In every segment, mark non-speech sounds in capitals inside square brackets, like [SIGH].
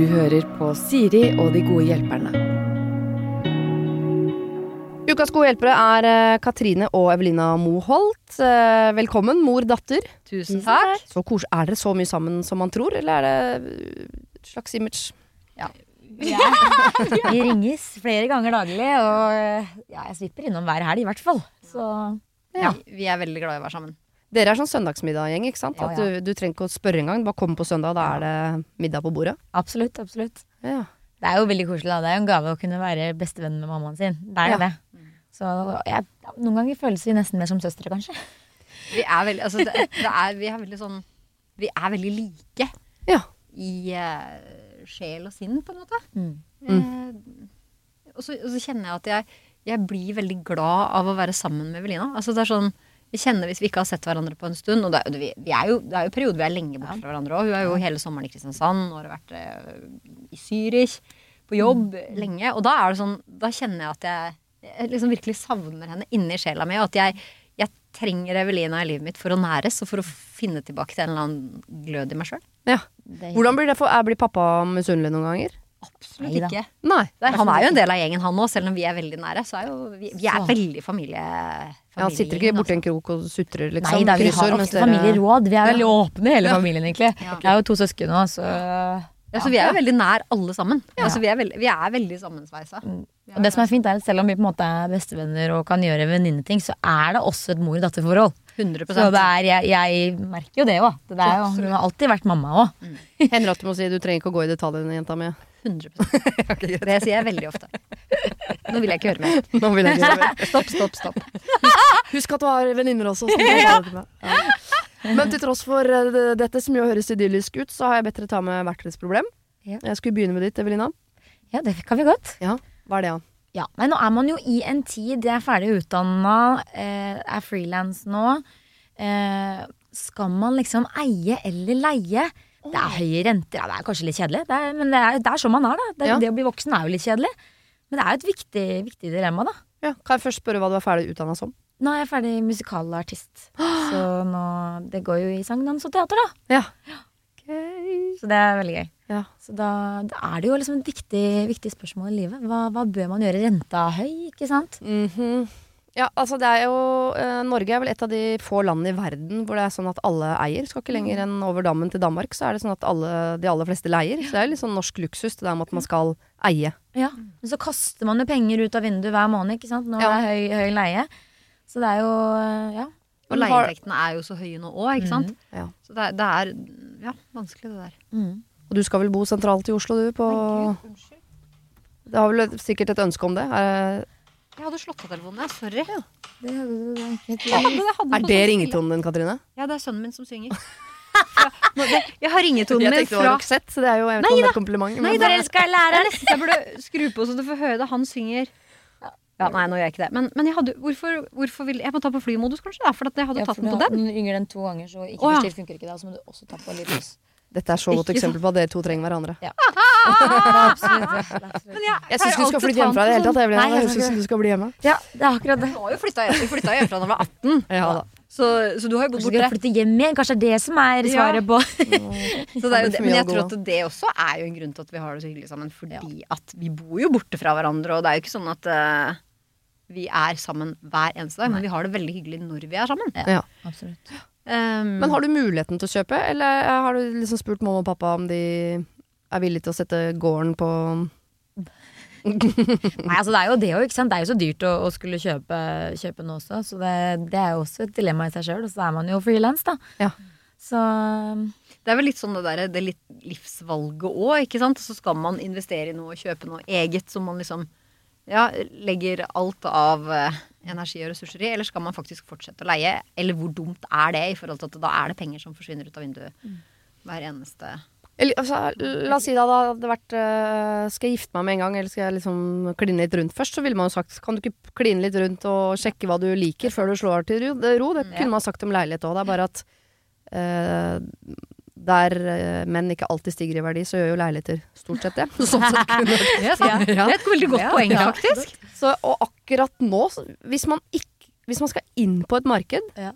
Du hører på Siri og de gode hjelperne. Ukas gode hjelpere er eh, Katrine og Evelina Moholt. Eh, Velkommen, mor-datter. Tusen takk. Så kos Er dere så mye sammen som man tror, eller er det et slags image? Vi, [LAUGHS] vi ringes flere ganger daglig, og ja, jeg svipper innom hver helg i hvert fall. Så Ja. Vi er veldig glad i å være sammen. Dere er sånn søndagsmiddag-gjeng, ikke sant? Ja, At du, du trenger ikke å spørre engang. Bare kom på søndag, da er det middag på bordet. absolutt, absolutt. Ja. Det er jo veldig koselig. da. Det er jo en gave å kunne være bestevenn med mammaen sin. Det er jo Ja. det. Så jeg, noen ganger føles vi nesten mer som søstre, kanskje. Vi er veldig, altså det, det er, vi er veldig sånn Vi er veldig like Ja. i uh, sjel og sinn, på en måte. Mm. Eh, og, så, og så kjenner jeg at jeg, jeg blir veldig glad av å være sammen med Evelina. Altså det er sånn vi kjenner Hvis vi ikke har sett hverandre på en stund Og det, er- vi, vi er jo, det er jo perioder vi er lenge borte fra hverandre òg. Hun er jo hele sommeren i Kristiansand og har vært eh, i Zürich på jobb lenge. Og da er det sånn Da kjenner jeg at jeg, jeg liksom virkelig savner henne inni sjela mi. Og at jeg, jeg trenger Evelina i livet mitt for å næres og for å finne tilbake til en eller annen glød i meg sjøl. ja. Hvordan blir det for er, Blir pappa misunnelig noen ganger? Absolutt Neida. ikke. Nei. Nei, han er jo en del av gjengen, han òg, selv om vi er veldig nære. Så er jo, vi, vi er veldig familie, Ja, han sitter ikke borti en krok og sutrer, liksom. Nei da, vi har ofte dere- familieråd. Vi er veldig åpne, hele familien, egentlig. Ja. Jeg er jo to søsken nå, så Ja, så vi er jo veldig nær alle sammen. Altså, vi, er veldig, vi er veldig sammensveisa. Og det som er fint er at selv om vi på en måte er bestevenner og kan gjøre venninneting, så er det også et mor-datter-forhold. Så er, jeg, jeg merker jo det òg. Hun har alltid vært mamma òg. Mm. du må si du trenger ikke å gå i detaljene, jenta mi. 100 [LAUGHS] Det sier jeg veldig ofte. Nå vil jeg ikke høre mer. [LAUGHS] Nå vil jeg ikke høre mer. Stopp, stopp, stopp. Husk at du har venninner også. meg. [LAUGHS] Ja. Men til tross for eh, dette, som jo høres idyllisk ut, så har jeg bedt dere ta med hvert deres problem. Ja. Jeg skulle begynne med ditt, Evelina. Ja, det kan vi godt. Ja, Hva er det, da? Ja, men nå er man jo i en tid Jeg er ferdig utdanna, eh, er frilans nå. Eh, skal man liksom eie eller leie? Det er høye renter. Ja, det er kanskje litt kjedelig, det er, men det er, det er sånn man er. da det, Ja. det å bli voksen er jo litt kjedelig. Men det er jo et viktig, viktig dilemma, da. Ja, kan jeg først spørre hva du er ferdig utdanna som? Nå er jeg ferdig musikalartist. Så nå Det går jo i sang, dans og teater, da. Ja. Så det er veldig gøy. Ja. Så da, da er det jo liksom et viktig, viktig spørsmål i livet. Hva, hva bør man gjøre? Renta er høy, ikke sant? Mhm. Ja, altså det er jo eh, Norge er vel et av de få landene i verden hvor det er sånn at alle eier. Skal ikke lenger enn over dammen til Danmark, så er det sånn at alle, de aller fleste leier. Så det er jo litt sånn norsk luksus det der med at man skal eie. Ja. Men så kaster man jo penger ut av vinduet hver måned, ikke sant? Når Ja. det er høy, høy leie. Så det er jo Ja. Og leieinntektene er jo så høye nå òg, ikke sant. Ja. Så det er, det er ja, vanskelig, det der. Mm. Og du skal vel bo sentralt i Oslo, du? På Det har vel sikkert et ønske om det? Er, Jeg hadde slått av telefonen, ja. Sorry. Det, det, Ja, men jeg hadde er det ringetonen din, Katrine? Ja, det er sønnen min som synger. [LAUGHS] Ja, det, jeg har ringetonen Jeg min tenkte det var fra Roxette, så det er jo jeg vet ikke om det er et kompliment. Nei, da, jeg skal jeg læreren. Jeg burde skru på så du får høre det. Han synger. Ja, nei, nå gjør jeg ikke det. Men, men jeg hadde Hvorfor, hvorfor vil Jeg må ta på flymodus, kanskje? da For at jeg hadde tatt den på den. Yngre den to ganger, så ikke Å, ja. funker ikke da. Så må du også ta på lydløs. Dette er så godt eksempel på at dere to trenger hverandre. Ja. Det [LAUGHS] absolutt. Men jeg, Jeg syns du skal flytte hjemmefra i det hele tatt. Jeg Jeg syns du skal bli hjemme. Ja, det er akkurat det. Du har jo flytta hjemmefra da du var 18. [LAUGHS] Ja da. Så, så du har jo bodd borte. flytte hjem igjen? Kanskje det er det som er svaret på [LAUGHS] Så det er Men jeg tror at det også er jo en grunn til at vi har det så hyggelig sammen. Fordi at vi bor jo borte fra hverandre, og det er jo ikke sånn at uh, vi er sammen hver eneste dag. Men vi har det veldig hyggelig når vi er sammen. Ja. Absolutt. Um, Men har du muligheten til å kjøpe, eller har du liksom spurt mamma og pappa om de er villige til å sette gården på Nei, altså det er jo det òg, ikke sant. Det er jo så dyrt å, å skulle kjøpe, kjøpe noe også, så det, det er jo også et dilemma i seg sjøl. Og så er man jo frilans, da. Ja. Så Det er vel litt sånn det der, det litt livsvalget òg, ikke sant. Så skal man investere i noe og kjøpe noe eget som man liksom ja, legger alt av eh, energi og ressurser i, eller skal man faktisk fortsette å leie? Eller hvor dumt er det i forhold til at da er det penger som forsvinner ut av vinduet hver eneste Eller, altså, la oss si da det hadde vært øh, Skal jeg gifte meg med en gang, eller skal jeg liksom kline litt rundt først? Så ville man jo sagt Kan du ikke kline litt rundt og sjekke hva du liker før du slår til ro? Det, det kunne man sagt om leilighet òg. Det er bare at øh, der øh, menn ikke alltid stiger i verdi, så gjør jo leiligheter stort sett det. [LAUGHS] Sånn sett kunne Det er Det er et veldig godt poeng, faktisk. Så, og akkurat nå, så- hvis man, ikke, hvis man skal inn på et marked Ja.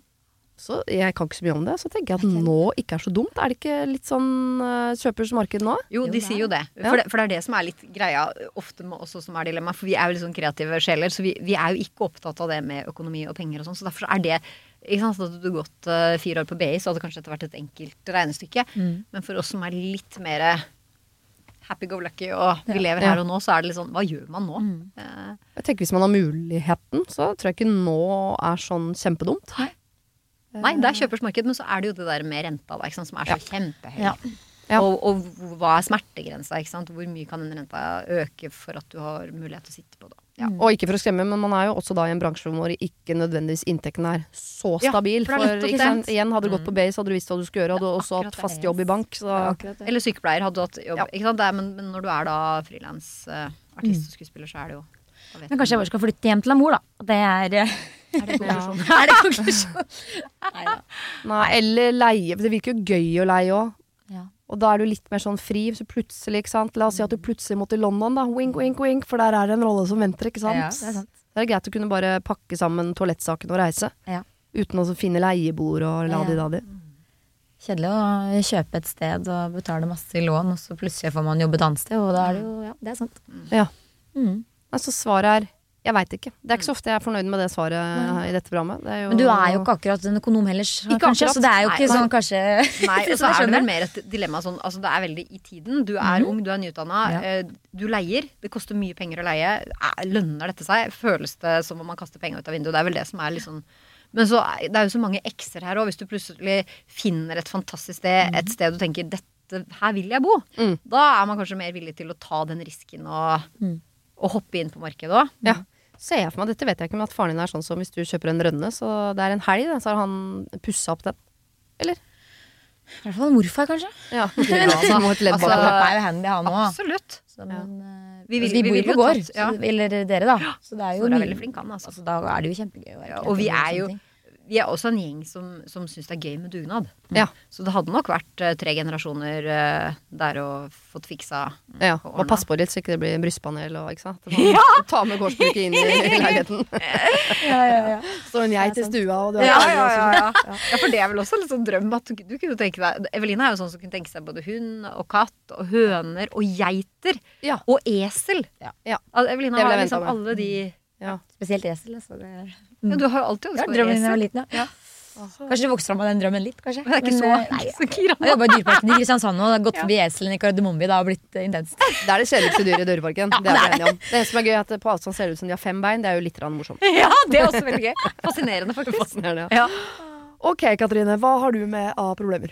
så Jeg kan ikke så mye om det, så tenker jeg at nå ikke er så dumt. Er det ikke litt sånn uh, kjøpers marked nå? Jo, de sier jo det. Ja. For, det. for det er det som er litt greia ofte med oss som er dilemma. For vi er jo litt sånn kreative sjeler, så vi, vi er jo ikke opptatt av det med økonomi og penger og sånn. Så derfor er det ikke sant, så Hadde du gått uh, fire år på BI, så hadde det kanskje dette vært et enkelt regnestykke. Men for oss som er litt mer happy go lucky og vi lever Ja. her og nå, så er det litt sånn Hva gjør man nå? Eh, Jeg tenker Hvis man har muligheten, så tror jeg ikke nå er sånn kjempedumt. Nei, det er kjøpers marked, men så er det jo det der med renta, da, ikke sant, som er så kjempehøy. Ja. Ja. Og, og hva er smertegrensa? Ikke sant? Hvor mye kan den renta øke for at du har mulighet til å sitte på det? Ja. Og ikke for å skremme, men man er jo også da i en bransje hvor ikke nødvendigvis inntekten er så Ja, stabil. for er nettopp ikke Igjen, hadde du gått på BI, så hadde du visst hva du skulle gjøre. Hadde du også hatt fast jobb i bank. Så Eller sykepleier hadde du hatt jobb. Ja. Ikke sant? Det er, men, men når du er da frilansartist uh, artist og skuespiller, så er det jo Men kanskje jeg bare skal flytte hjem til en mor, da. Det er, uh... Er det [LAUGHS] konklusjonen? er det. [LAUGHS] Nei, eller leie. Det virker jo gøy å leie òg. Og da er du litt mer sånn fri. Så plutselig, ikke sant. La oss si at du plutselig må til London, da. Wink, wink, wink. For der er det en rolle som venter, ikke sant. Ja, det er sant. Det er greit å kunne bare pakke sammen toalettsaken og reise. Ja. Uten å finne leiebord og la-di-da-di. Kjedelig å kjøpe et sted og betale masse i lån, og så plutselig får man jobbe et annet sted, og da er det jo Ja, det er sant. Ja. Mm. Altså svaret er jeg veit ikke. Det er ikke så ofte jeg er fornøyd med det svaret i dette programmet. Det er jo, Men du er jo ikke akkurat en økonom heller, Ikke kanskje, akkurat. så det er jo ikke nei. sånn kanskje Nei, [LAUGHS] og så er det vel mer et dilemma sånn Altså det er veldig i tiden. Du er ung, du er nyutdanna. Ja. eh, Du leier. Det koster mye penger å leie. Lønner dette seg? Føles det som om man kaster penger ut av vinduet? Det er vel det som er litt sånn men så, det er jo så mange x-er her òg. Hvis du plutselig finner et fantastisk sted, et sted du tenker dette, her vil jeg bo, Mm. da er man kanskje mer villig til å ta den risken og, Mm. og hoppe inn på markedet òg. Ja. Ser jeg for meg, dette vet jeg ikke, men at faren din er sånn som hvis du kjøper en rønne, så det er en helg, da, så har han pussa opp den. Eller? I hvert fall morfar, kanskje. Ja. [LAUGHS] ja altså, altså. Pappa er jo handy, han òg. Absolutt. Så, men, ja. Vi vil- altså, vi, vi bor jo på gård, tatt- ja. så, eller dere, da. Så det er jo Snorre er veldig flink, han, altså. Altså, da er det jo kjempegøy å være Ja, og vi er jo ting. Vi er også en gjeng som, som syns det er gøy med dugnad. Ja. Så det hadde nok vært uh, tre generasjoner uh, der og fått fiksa Ja, og Må passe på litt så ikke det blir brystpanel og ikke sant. [LAUGHS] Ja! Ta med gårdsbruket inn [LAUGHS] i leiligheten. Ja, ja, ja. [LAUGHS] Står en geit i stua, og du har ja, ja, ja. ja, for det er vel også en sånn drøm at du, du kunne tenke deg Evelina er jo sånn som kunne tenke seg både hund og katt og høner og geiter Ja. og esel. Ja. Ja. Vil har liksom alle de Ja. Spesielt esel. Altså. Det er, ja, Du har jo alltid ønsket deg esel. jeg var liten, ja. Kanskje det vokste fram av den drømmen litt, kanskje. Men det er ikke så, Men, eh, [LAUGHS] nei, så gira. Jeg jobba i Dyreparken i Kristiansand og Det har gått forbi eselen i Kardemommeby. Det har blitt eh, intenst. [LAUGHS] Det er det kjedeligste dyret i Dyreparken. det er vi enige om. Det som er gøy, er at på avstand ser det ut som de har fem bein. Det er jo litt morsomt. [LAUGHS] Ja, det er også veldig gøy. Fascinerende, faktisk. Fascinerende, Ja. Ok, Katrine. Hva har du med av problemer?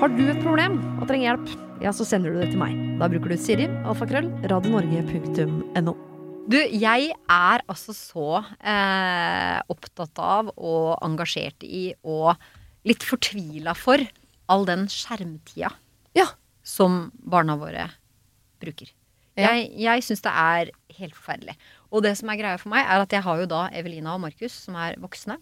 Har du et problem og trenger hjelp, ja, så sender du det til meg. Da bruker du Siri, alfakrøll, radionorge.no. Du, jeg er altså så eh, opptatt av og engasjert i og litt fortvila for all den skjermtida Ja. som barna våre bruker. Ja. Jeg, jeg syns det er helt forferdelig. Og det som er greia for meg, er at jeg har jo da Evelina og Markus, som er voksne.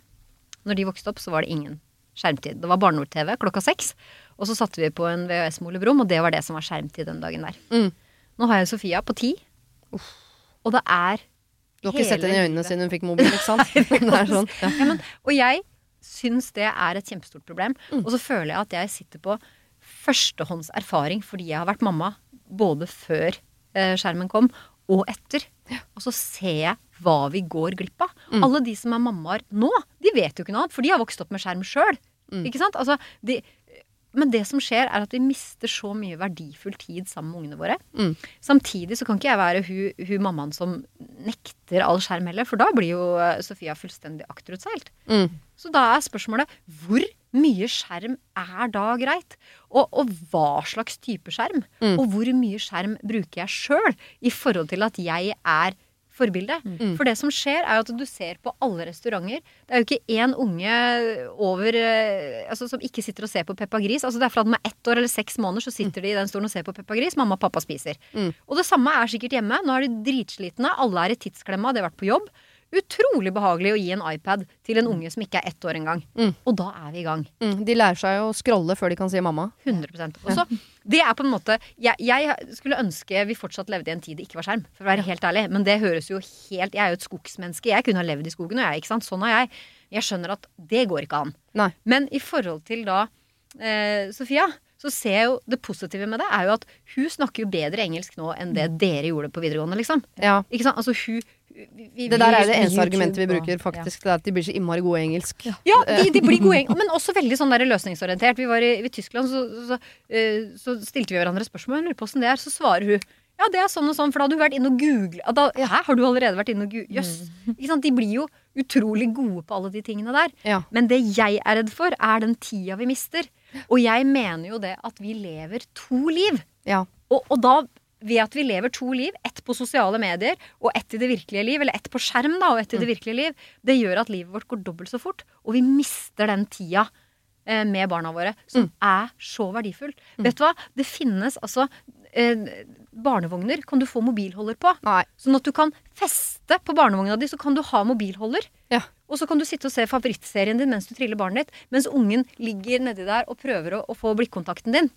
Når de vokste opp, så var det ingen skjermtid. Det var barne-TV klokka seks. Og så satte vi på en VHS med Brumm, og det var det som var skjermtid den dagen der. Mm. Nå har jeg Sofia på ti. Og det er Du har ikke sett hele henne i øynene siden hun fikk mobil, ikke sant? [LAUGHS] [LAUGHS] er sånn. Ja. Ja, men, og jeg syns det er et kjempestort problem. Mm. Og så føler jeg at jeg sitter på førstehånds erfaring fordi jeg har vært mamma både før eh, skjermen kom og etter. Og så ser jeg hva vi går glipp av. Mm. Alle de som er mammaer nå, de vet jo ikke noe annet, for de har vokst opp med skjerm sjøl. Mm. Ikke sant? Altså, de, men det som skjer, er at vi mister så mye verdifull tid sammen med ungene våre. Mm. Samtidig så kan ikke jeg være hun, hun mammaen som nekter all skjerm heller, for da blir jo eh, Sofia fullstendig akterutseilt. Mm. Så da er spørsmålet hvor mye skjerm er da greit? Og, og hva slags type skjerm? Mm. Og hvor mye skjerm bruker jeg sjøl i forhold til at jeg er forbilde? Mm. For det som skjer, er jo at du ser på alle restauranter. Det er jo ikke én unge over eh, altså, som ikke sitter og ser på Peppa Gris. Altså, det er fra de er ett år eller seks måneder, så sitter de i den stolen og ser på Peppa Gris. Mamma og pappa spiser. Mm. Og det samme er sikkert hjemme. Nå er de dritslitne. Alle er i tidsklemma. De har vært på jobb. Utrolig behagelig å gi en iPad til en unge som ikke er ett år engang. Mm. Og da er vi i gang. Mm. De lærer seg å scrolle før de kan si mamma. 100% Og så, det er på en måte jeg, jeg skulle ønske vi fortsatt levde i en tid det ikke var skjerm. For å være helt ærlig Men det høres jo helt Jeg er jo et skogsmenneske. Jeg kunne ha levd i skogen, og jeg, ikke sant. Sånn er jeg. Jeg skjønner at det går ikke an. Nei. Men i forhold til da eh, Sofia, så ser jeg jo det positive med det, er jo at hun snakker jo bedre engelsk nå enn det dere gjorde på videregående, liksom. Ja. Ikke sant? Altså hun vi, Det der er jo det eneste argumentet vi bruker, faktisk. Det er at de blir så innmari gode i engelsk. Ja, de, de blir gode [LAUGHS] engelsk, Men også veldig sånn der løsningsorientert. Vi var i, i Tyskland, så, så, eh, så stilte vi hverandre spørsmål. Lurer på åssen det er. Så svarer hun ja, det er sånn og sånn, for da hadde du vært inne og googla Hæ, har du allerede vært inne og googla? Jøss. Yes. Mm. De blir jo utrolig gode på alle de tingene der. Ja. Men det jeg er redd for, er den tida vi mister. Og jeg mener jo det at vi lever to liv. Ja. Og, og da, ved at vi lever to liv, ett på sosiale medier og ett i det virkelige liv, eller ett på skjerm da, og ett i det virkelige liv, det gjør at livet vårt går dobbelt så fort, og vi mister den tida eh, med barna våre, som er så verdifull. Vet du hva? Det finnes altså eh, Barnevogner kan du få mobilholder på. Nei. Sånn at du kan feste på barnevogna di, så kan du ha mobilholder. Ja. Og så kan du sitte og se favorittserien din mens du triller barnet ditt, mens ungen ligger nedi der og prøver å, å få blikkontakten din.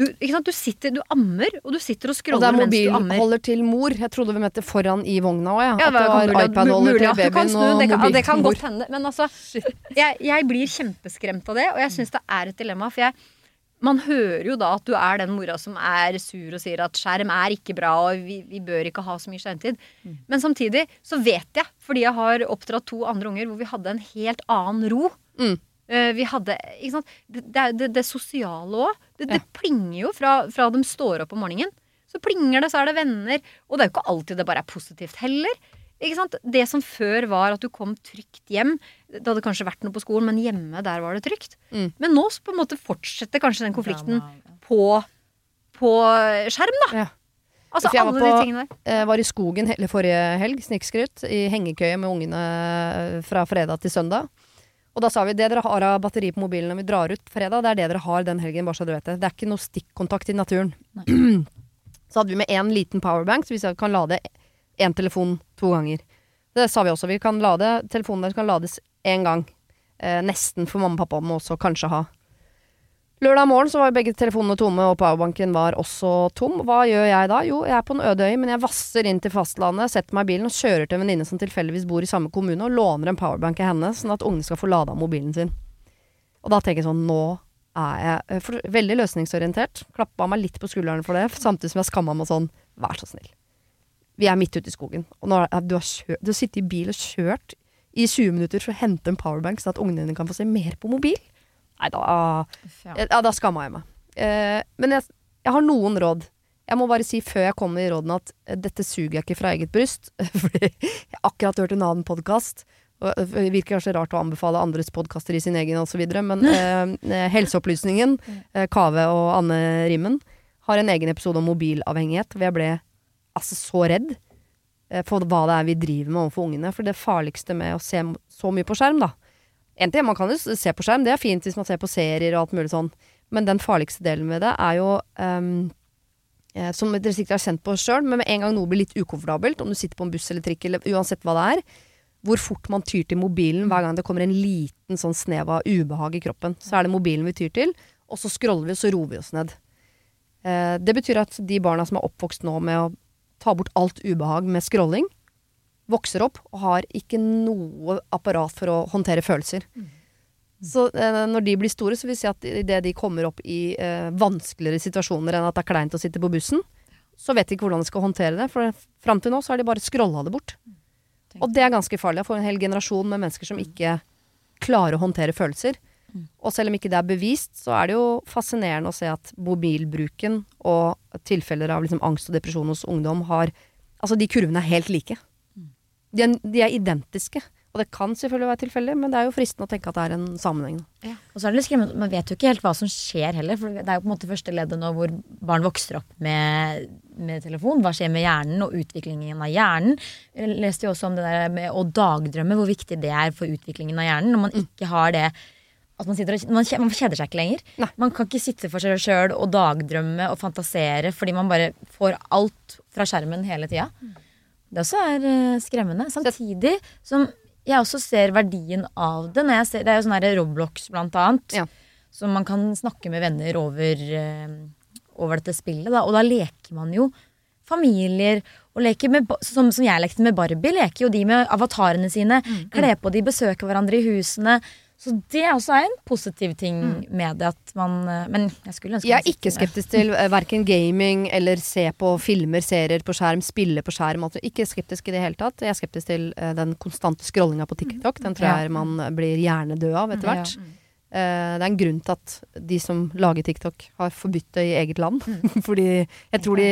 Du, du sitter, du ammer, og du sitter og Og det scroller er mens du ammer. mobilholder til mor. Jeg trodde vi mente foran i vogna òg, ja. Ja, At det var iPad-holder til babyen snu, og det kan, mobil det kan godt hende. Men altså, jeg, jeg blir kjempeskremt av det, og jeg syns det er et dilemma. For jeg, man hører jo da at du er den mora som er sur og sier at skjerm er ikke bra, og vi, vi bør ikke ha så mye skjermtid. Men samtidig så vet jeg, fordi jeg har oppdratt to andre unger hvor vi hadde en helt annen ro. Mm. Eh, vi hadde, ikke sant? Det, det, det, det sosiale òg. Det, det plinger jo fra, fra de står opp om morgenen. Så plinger det, så er det venner. Og det er jo ikke alltid det bare er positivt heller. Ikke sant? Det som før var at du kom trygt hjem. Det hadde kanskje vært noe på skolen, men hjemme der var det trygt. Mm. Men nå så på en måte fortsetter kanskje den konflikten på, på skjerm, da. Ja. Altså jeg var alle de tingene der. Jeg var i skogen hele forrige helg, snikskryt, i hengekøye med ungene fra fredag til søndag. Og da sa vi det dere har av batteri på mobilen når vi drar ut fredag, det er det dere har den helgen, bare så dere vet det. Det er ikke noe stikkontakt i naturen. [CLEARS THROAT] så hadde vi med én liten powerbank, så vi kan lade én telefon to ganger. Det sa vi også. Vi kan lade, telefonen deres kan lades én gang. Eh, nesten, for mamma og pappa må også kanskje ha. Lørdag morgen var begge telefonene tomme, og powerbanken var også tom. Hva gjør jeg da? Jo, jeg er på en øde øy, men jeg vasser inn til fastlandet, setter meg i bilen og kjører til en venninne som tilfeldigvis bor i samme kommune, og låner en powerbank av henne, sånn at ungen skal få lada mobilen sin. Og da tenker jeg sånn, nå er jeg eh, for, veldig løsningsorientert. Klappa meg litt på skulderen for det, samtidig som jeg skamma meg sånn, vær så snill. Vi er midt ute i skogen, og nå er, du, har kjørt, du har sittet i bil og kjørt i 20 minutter for å hente en powerbank, sånn at ungene dine kan få se mer på mobil. Nei, da, Ja. ja, da skamma jeg meg. Eh, men jeg, jeg har noen råd. Jeg må bare si før jeg kommer i rådene at eh, dette suger jeg ikke fra eget bryst. [LAUGHS] Fordi jeg har akkurat hørt en annen podkast. Eh, det virker kanskje rart å anbefale andres podkaster i sin egen osv., men [LAUGHS] eh, eh, Helseopplysningen, eh, Kave og Anne Rimmen, har en egen episode om mobilavhengighet. Hvor jeg ble altså så redd for hva det er vi driver med overfor ungene. For det farligste med å se så mye på skjerm, da En ting, man kan jo se på skjerm, det er fint hvis man ser på serier og alt mulig sånn. Men den farligste delen med det er jo eh, Som dere sikkert har kjent på sjøl, men med en gang noe blir litt ukomfortabelt, om du sitter på en buss eller trikk eller uansett hva det er, hvor fort man tyr til mobilen hver gang det kommer en liten sånn snev av ubehag i kroppen. Så er det mobilen vi tyr til, og så scroller vi, og så roer vi oss ned. Eh, det betyr at de barna som er oppvokst nå med å ta bort alt ubehag med scrolling, vokser opp og har ikke noe apparat for å håndtere følelser. Så eh, når de blir store, så vil jeg si at idet de kommer opp i eh, vanskeligere situasjoner enn at det er kleint å sitte på bussen, så vet de ikke hvordan de skal håndtere det. For fram til nå så har de bare scrolla det bort. Og det er ganske farlig. For en hel generasjon med mennesker som ikke klarer å håndtere følelser. Og selv om ikke det er bevist, så er det jo fascinerende å se at mobilbruken og tilfeller av liksom angst og depresjon hos ungdom har Altså, de kurvene er helt like. De er, de er identiske. Og det kan selvfølgelig være tilfeldig, men det er jo fristende å tenke at det er en sammenheng. Og så er det litt skremmende, Man vet jo ikke helt hva som skjer heller. For det er jo på en måte første leddet nå hvor barn vokser opp med, med telefon. Hva skjer med hjernen og utviklingen av hjernen? Jeg leste jo også om det der med å dagdrømme, hvor viktig det er for utviklingen av hjernen. Når man ikke har det at man, og, man, man kjeder seg ikke lenger. Nei. Man kan ikke sitte for seg sjøl og dagdrømme og fantasere fordi man bare får alt fra skjermen hele tida. Det også er eh, skremmende. Samtidig som jeg også ser verdien av det. Ser, det er jo sånn her Roblox blant annet. Ja. som man kan snakke med venner over, eh, over dette spillet. Da. Og da leker man jo familier. Og leker med, som, som jeg lekte med Barbie, leker jo de med avatarene sine. Mm, Kler på de, besøker hverandre i husene. Så det er også en positiv ting med det at man eh, Men jeg skulle ønske Mm. Jeg er ikke skeptisk til uh, verken gaming eller se på filmer, serier på skjerm, spille på skjerm. Altså, ikke skeptisk i det hele tatt. Jeg er skeptisk til eh, den konstante scrollinga på TikTok. Den tror jeg man blir hjernedød av etter hvert. Eh, det er en grunn til at de som lager TikTok, har forbudt det i eget land. [LAUGHS] Fordi jeg tror de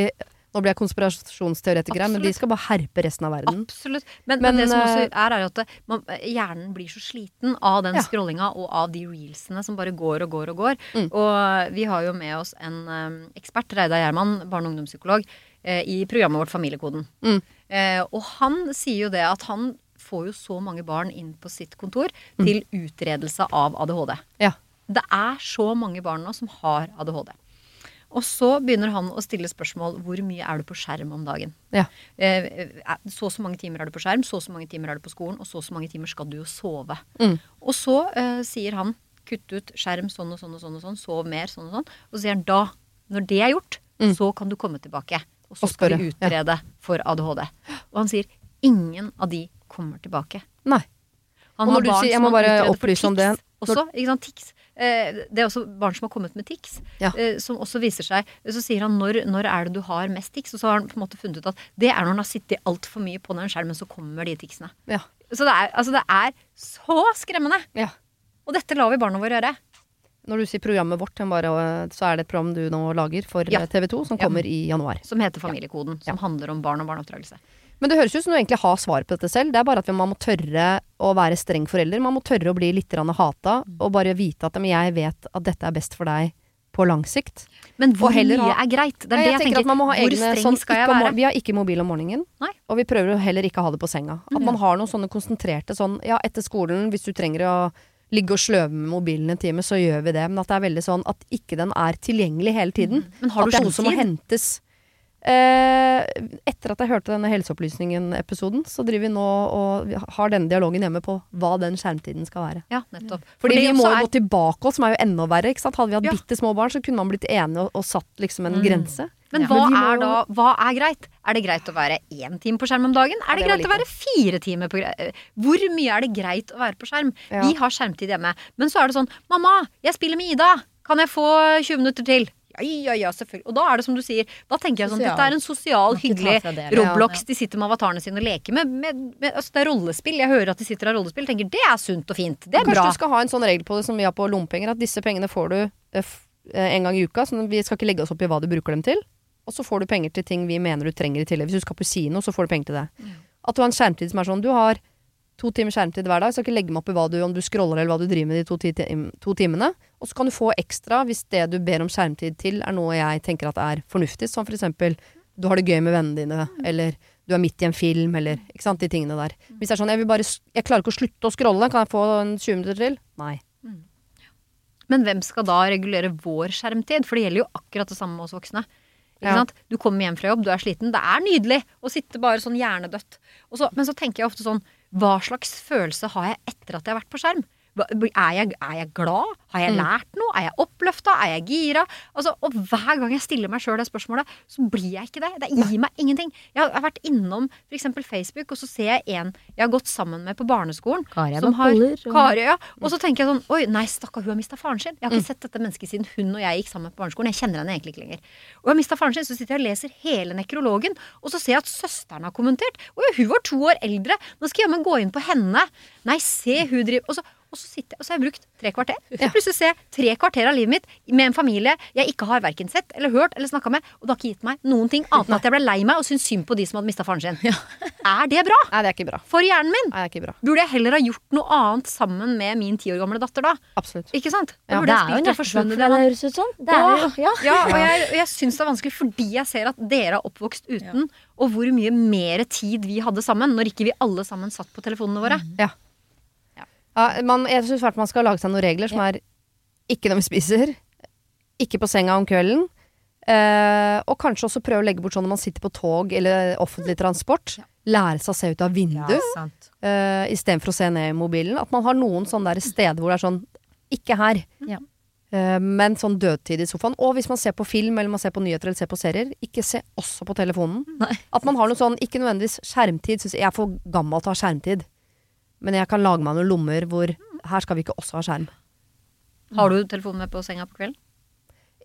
Nå blir jeg konspirasjonsteoretiker men de skal bare herpe resten av verden. Absolutt. Men, Men, men, det som også eh, er, er at man, hjernen blir så sliten av den Ja. scrollinga og av de reelsene som bare går og går og går. Mm. Og vi har jo med oss en um, ekspert, Reidar Gjerman, barne- og ungdomspsykolog, eh, i programmet vårt Familiekoden. Mm. Eh, og han sier jo det at han får jo så mange barn inn på sitt kontor til utredelse av ADHD. Ja. Det er så mange barn nå som har ADHD. Og så begynner han å stille spørsmål hvor mye er du på skjerm om dagen. Ja. Eh, eh, så og så mange timer er du på skjerm, så og så mange timer er du på skolen, og så og så mange timer skal du jo sove. Mm. Og så uh, sier han kutt ut skjerm sånn og sånn og sånn, og sånn, sov mer sånn og sånn. Og så sier han da, når det er gjort, Mm. så kan du komme tilbake. Og så skal du vi utrede for ADHD. Og han sier ingen av de kommer tilbake. Nei. Han Og når du sier- jeg må bare opplyse om det. Også, ikke sant, tics. Eh, det er også barn som har kommet med tics, Ja. eh, som også viser seg Så sier han når, når er det du har mest tics? Og så har han på en måte funnet ut at det er når han har sittet altfor mye på den skjermen, så kommer de ticsene. Ja. Så det er, altså det er så skremmende! ja. Og dette lar vi barna våre gjøre. Når du sier programmet vårt, bare, så er det et program du nå lager for øh, TV 2, som kommer i januar. Som heter Familiekoden. Som handler om barn og barneoppdragelse. Men det høres ut som du egentlig har svar på dette selv. Det er bare at man må tørre å være streng forelder. Man må tørre å bli litt hata, og bare vite at jeg vet at dette er best for deg på lang sikt. Men hvor heller mye er greit? Det er Nei, det jeg, tenker. at man må ha hvor egne, streng sånn, skal jeg være? Vi har ikke mobil om morgenen. Nei. Og vi prøver heller ikke å ha det på senga. At man har noen sånne konsentrerte sånn Ja, etter skolen, hvis du trenger å ligge og sløve med mobilen en time, så gjør vi det. Men at det er veldig sånn at ikke den er tilgjengelig hele tiden. Men har at det er noe som må hentes. Eh, etter at jeg hørte denne Helseopplysningen-episoden, så driver vi nå og har denne dialogen hjemme på hva den skjermtiden skal være. Ja, nettopp. Fordi Fordi vi må jo er- gå tilbake oss, som er jo enda verre. Hadde vi hatt Ja. bitte små barn, så kunne man blitt enige og, og satt liksom en Mm. grense. Men Ja. hva Men må er da Hva er greit? Er det greit å være én time på skjerm om dagen? Er det, det greit å være fire timer på gre- Hvor mye er det greit å være på skjerm? Ja. Vi har skjermtid hjemme. Men så er det sånn Mamma, jeg spiller med Ida. Kan jeg få 20 minutter til? Ja, ja, ja, selvfølgelig. Og da er det som du sier, da tenker jeg sånn Sosial. dette er en sosial, hyggelig det, Roblox. ja. De sitter med avatarene sine og leker med, med, med altså Det er rollespill. Jeg hører at de sitter og har rollespill. Tenker det er sunt og fint. Det er Kanskje bra. du skal ha en sånn regel på det som vi har på lommepenger, at disse pengene får du eh, eh, en gang i uka. Så vi skal ikke legge oss opp i hva du bruker dem til. Og så får du penger til ting vi mener du trenger i tillegg. Hvis du skal på kino, så får du penger til det. At du har en skjermtid som er sånn Du har to timer skjermtid hver dag. Skal ikke legge meg opp i hva du, om du scroller eller hva du driver med de to, ti, tim- to timene. Og så kan du få ekstra hvis det du ber om skjermtid til, er noe jeg tenker at er fornuftig. Som for eksempel du har det gøy med vennene dine, eller du er midt i en film, eller ikke sant, de tingene der. Hvis det er sånn jeg, vil bare, jeg klarer ikke å slutte å scrolle, kan jeg få en 20 minutter til? Nei. Men hvem skal da regulere vår skjermtid? For det gjelder jo akkurat det samme med oss voksne. Ikke Ja. sant? Du kommer hjem fra jobb, du er sliten. Det er nydelig å sitte bare sånn hjernedødt. Så, men så tenker jeg ofte sånn Hva slags følelse har jeg etter at jeg har vært på skjerm? Er jeg, er jeg glad? Har jeg lært noe? Er jeg oppløfta? Er jeg gira? Altså, og hver gang jeg stiller meg sjøl det spørsmålet, så blir jeg ikke det. Det gir meg ingenting. Jeg har vært innom f.eks. Facebook, og så ser jeg en jeg har gått sammen med på barneskolen. Kari som har boller, og- Kari, ja. Og så tenker jeg sånn Oi, nei, stakkar, hun har mista faren sin. Jeg har ikke sett dette mennesket siden hun og jeg gikk sammen på barneskolen. Jeg kjenner henne egentlig ikke lenger. Og jeg har mista faren sin, så sitter jeg og leser hele nekrologen, og så ser jeg at søsteren har kommentert. Oi, hun var to år eldre. Nå skal jeg jammen gå inn på henne. Nei, se, hun driver Og så, og så sitter jeg, og så har jeg brukt tre kvarter. Så plutselig ser jeg tre kvarter av livet mitt med en familie jeg ikke har verken sett eller hørt eller snakka med, og det har ikke gitt meg noen ting annet enn at jeg ble lei meg og syntes synd på de som hadde mista faren sin. Er det bra? Nei, det er ikke bra. For hjernen min? Nei, det er ikke bra. Burde jeg heller ha gjort noe annet sammen med min ti år gamle datter da? Absolutt. Ikke sant? Ja, Det er jo en hjertesak forsvunnet for deg, det høres ut som. Det er jo, ja. Ja, og jeg, og jeg syns det er vanskelig fordi jeg ser at dere er oppvokst uten, og hvor mye mer tid vi hadde sammen når ikke vi alle sammen satt på telefonene våre. Ja. Ja, man, jeg syns man skal lage seg noen regler som er ikke når vi spiser, ikke på senga om kvelden. Eh, og kanskje også prøve å legge bort sånn når man sitter på tog eller offentlig transport. Lære seg å se ut av vinduet Ja, uh, istedenfor å se ned i mobilen. At man har noen sånne der steder hvor det er sånn Ikke her. Ja. Eh, men sånn dødtid i sofaen. Og hvis man ser på film eller man ser på nyheter eller ser på serier, ikke se også på telefonen. Nei. At man har noe sånn, ikke nødvendigvis skjermtid. Synes jeg, jeg er for gammel til å ha skjermtid. Men jeg kan lage meg noen lommer hvor her skal vi ikke også ha skjerm. Har du telefonen med på senga på kvelden?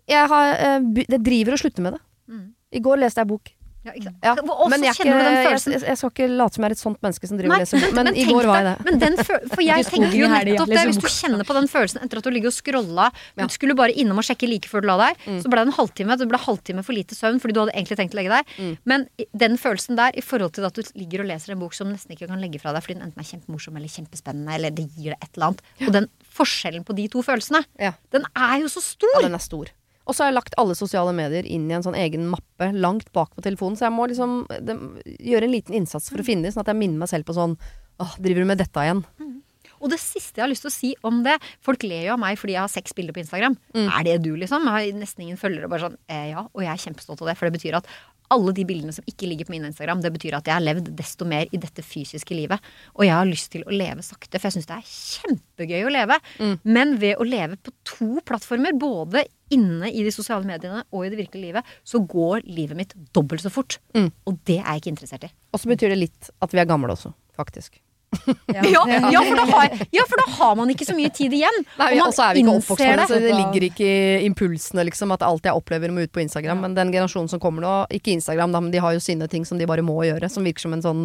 Jeg, har, eh, by- driver og slutter med det. Mm. I går leste jeg bok. Ja, ikke? Ja, men jeg, er kjenner du ikke, den jeg, følelsen. jeg, jeg skal ikke late som jeg er et sånt menneske som driver Nei, og leser bok. Men, i går var jeg det. Men den føl for jeg [LAUGHS] tenker jo nettopp det. Hvis du kjenner på den følelsen etter at du ligger og scrolla Ja. Du skulle bare innom og sjekke like før du la deg. Mm. Så ble det en halvtime. Det ble halvtime for lite søvn fordi du hadde egentlig tenkt å legge deg. Mm. Men den følelsen der i forhold til at du ligger og leser en bok som nesten ikke kan legge fra deg fordi den enten er kjempemorsom eller kjempespennende, eller det gir deg et eller annet. Og den forskjellen på de to følelsene, den er jo så stor! Ja, den er stor. Og så har jeg lagt alle sosiale medier inn i en sånn egen mappe langt bak på telefonen. Så jeg må liksom de, gjøre en liten innsats for å finne det, sånn at jeg minner meg selv på sånn Åh, driver du med dette igjen? Og det siste jeg har lyst til å si om det Folk ler jo av meg fordi jeg har seks bilder på Instagram. Mm. Er det du, liksom? Jeg har nesten ingen følgere. Bare sånn, eh, ja, og jeg er kjempestolt av det. For det betyr at alle de bildene som ikke ligger på min Instagram, det betyr at jeg har levd desto mer i dette fysiske livet. Og jeg har lyst til å leve sakte, for jeg syns det er kjempegøy å leve. Mm. Men ved å leve på to plattformer, både inne i de sosiale mediene og i det virkelige livet, så går livet mitt dobbelt så fort. Mm. Og det er jeg ikke interessert i. Og så betyr det litt at vi er gamle også, faktisk. Ja, ja, for har, ja, for da har man ikke så mye tid igjen. Nei, og så er vi ikke oppvokst med det, så det ligger ikke i impulsene, liksom, at alt jeg opplever må ut på Instagram. Men den generasjonen som kommer nå, ikke Instagram, da, men de har jo sine ting som de bare må gjøre, som virker som en sånn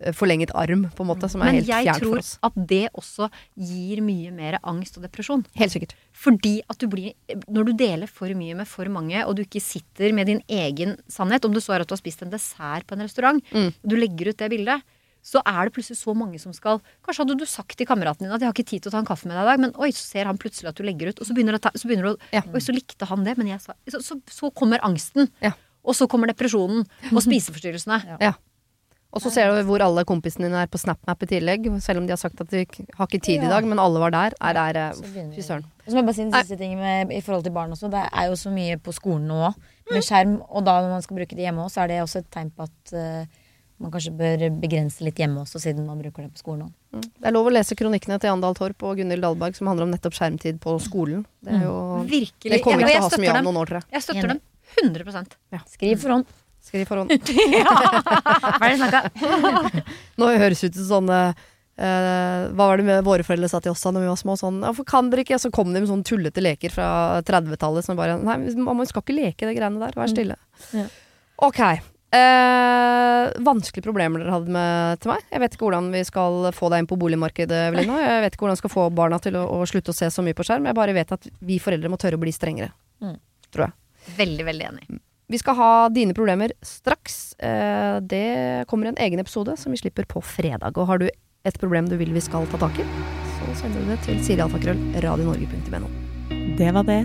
eh, forlenget arm, på en måte, som er Men helt jeg fjernt tror for oss. at det også gir mye mer angst og depresjon. Helt sikkert. Fordi at du blir Når du deler for mye med for mange, og du ikke sitter med din egen sannhet, om du så er at du har spist en dessert på en restaurant, Mm. du legger ut det bildet, så er det plutselig så mange som skal Kanskje hadde du sagt til kameraten din at 'jeg har ikke tid til å ta en kaffe med deg i dag', men oi, så ser han plutselig at du legger ut, og så begynner, det, ta- så begynner du å Ja. Oi, så likte han det, men jeg sa Så, så, så kommer angsten. Ja. Og så kommer depresjonen [LAUGHS] og spiseforstyrrelsene. Ja. Og så ser du hvor alle kompisene dine er på SnapMap i tillegg, selv om de har sagt at de har ikke tid i dag, men alle var der. Er er, eh, Så Fy søren. Og så må jeg bare si en siste ting med, i forhold til barn også. Det er jo så mye på skolen nå med skjerm, og da når man skal bruke det hjemme òg, så er det også et tegn på at eh, man kanskje bør begrense litt hjemme også, siden man bruker det på skolen òg. Mm. Det er lov å lese kronikkene til Andal Torp og Gunhild Dahlberg som handler om nettopp skjermtid på skolen. Det, er jo, Virkelig. det kommer ikke til å ha så mye av noen år, tror jeg. Jeg støtter dem 100% Skriv for hånd. Skriv for hånd. [LAUGHS] Hva er det snakka? [LAUGHS] Nå høres ut som sånne Uh, hva var det med våre foreldre sa til oss da når vi var små? Sånn, Hvorfor kan dere ikke? Så kom de med sånne tullete leker fra 30-tallet som bare Nei, mamma, skal ikke leke de greiene der. Vær stille. Ja. Ok. Eh, vanskelige problemer dere hadde med til meg. Jeg vet ikke hvordan vi skal få deg inn på boligmarkedet, Evelina. Jeg vet ikke hvordan vi skal få barna til å, å slutte å se så mye på skjerm. Jeg bare vet at vi foreldre må tørre å bli strengere. Mm. Tror jeg. Veldig, veldig enig. Vi skal ha dine problemer straks. Eh, det kommer en egen episode som vi slipper på fredag. Og har du et problem du vil vi skal ta tak i, så sender du det til sirialfakrøll.radionorge.no. Det var det.